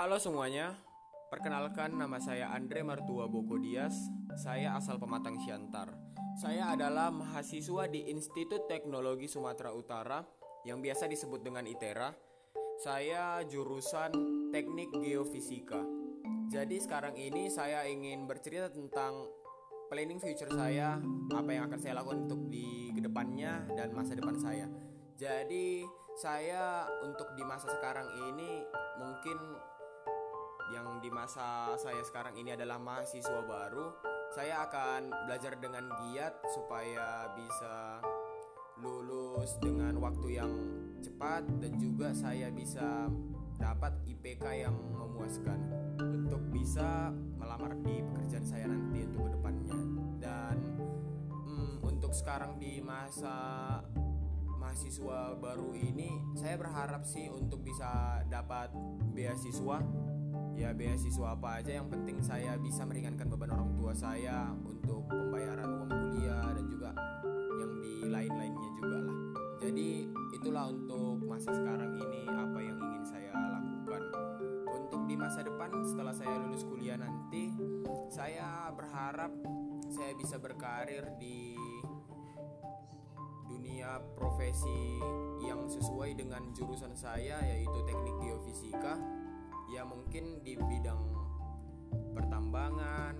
Halo semuanya, perkenalkan nama saya Andre Martua Boko Dias. Saya asal Pematang Siantar. Saya adalah mahasiswa di Institut Teknologi Sumatera Utara yang biasa disebut dengan ITERA. Saya jurusan Teknik Geofisika. Jadi sekarang ini saya ingin bercerita tentang planning future saya, apa yang akan saya lakukan untuk di ke depannya dan masa depan saya. Jadi saya untuk di masa sekarang ini masa saya sekarang ini adalah mahasiswa baru, saya akan belajar dengan giat supaya bisa lulus dengan waktu yang cepat dan juga saya bisa dapat IPK yang memuaskan untuk bisa melamar di pekerjaan saya nanti untuk ke depannya. Dan hmm, untuk sekarang di masa mahasiswa baru ini saya berharap sih untuk bisa dapat beasiswa ya beasiswa apa aja yang penting saya bisa meringankan beban orang tua saya untuk pembayaran uang kuliah dan juga yang di lain-lainnya juga lah. Jadi itulah untuk masa sekarang ini apa yang ingin saya lakukan. Untuk di masa depan setelah saya lulus kuliah nanti saya berharap saya bisa berkarir di dunia profesi yang sesuai dengan jurusan saya yaitu teknik geofisika ya mungkin di bidang pertambangan,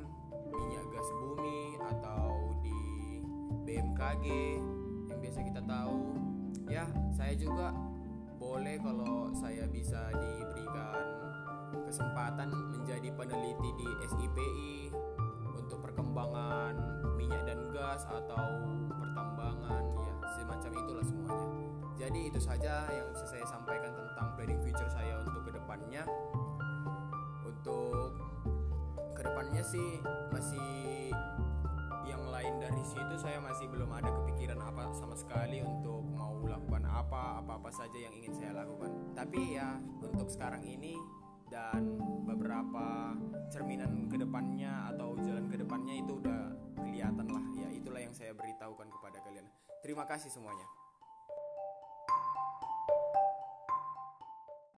minyak gas bumi atau di BMKG yang biasa kita tahu. Ya, saya juga boleh kalau saya bisa diberikan kesempatan menjadi peneliti di SIPI untuk perkembangan minyak dan gas atau pertambangan ya semacam itulah semuanya. Jadi itu saja yang saya sampaikan tentang planning future saya untuk ke depannya ke depannya sih masih yang lain dari situ saya masih belum ada kepikiran apa sama sekali untuk mau lakukan apa apa apa saja yang ingin saya lakukan. Tapi ya untuk sekarang ini dan beberapa cerminan ke depannya atau jalan ke depannya itu udah kelihatan lah. Ya itulah yang saya beritahukan kepada kalian. Terima kasih semuanya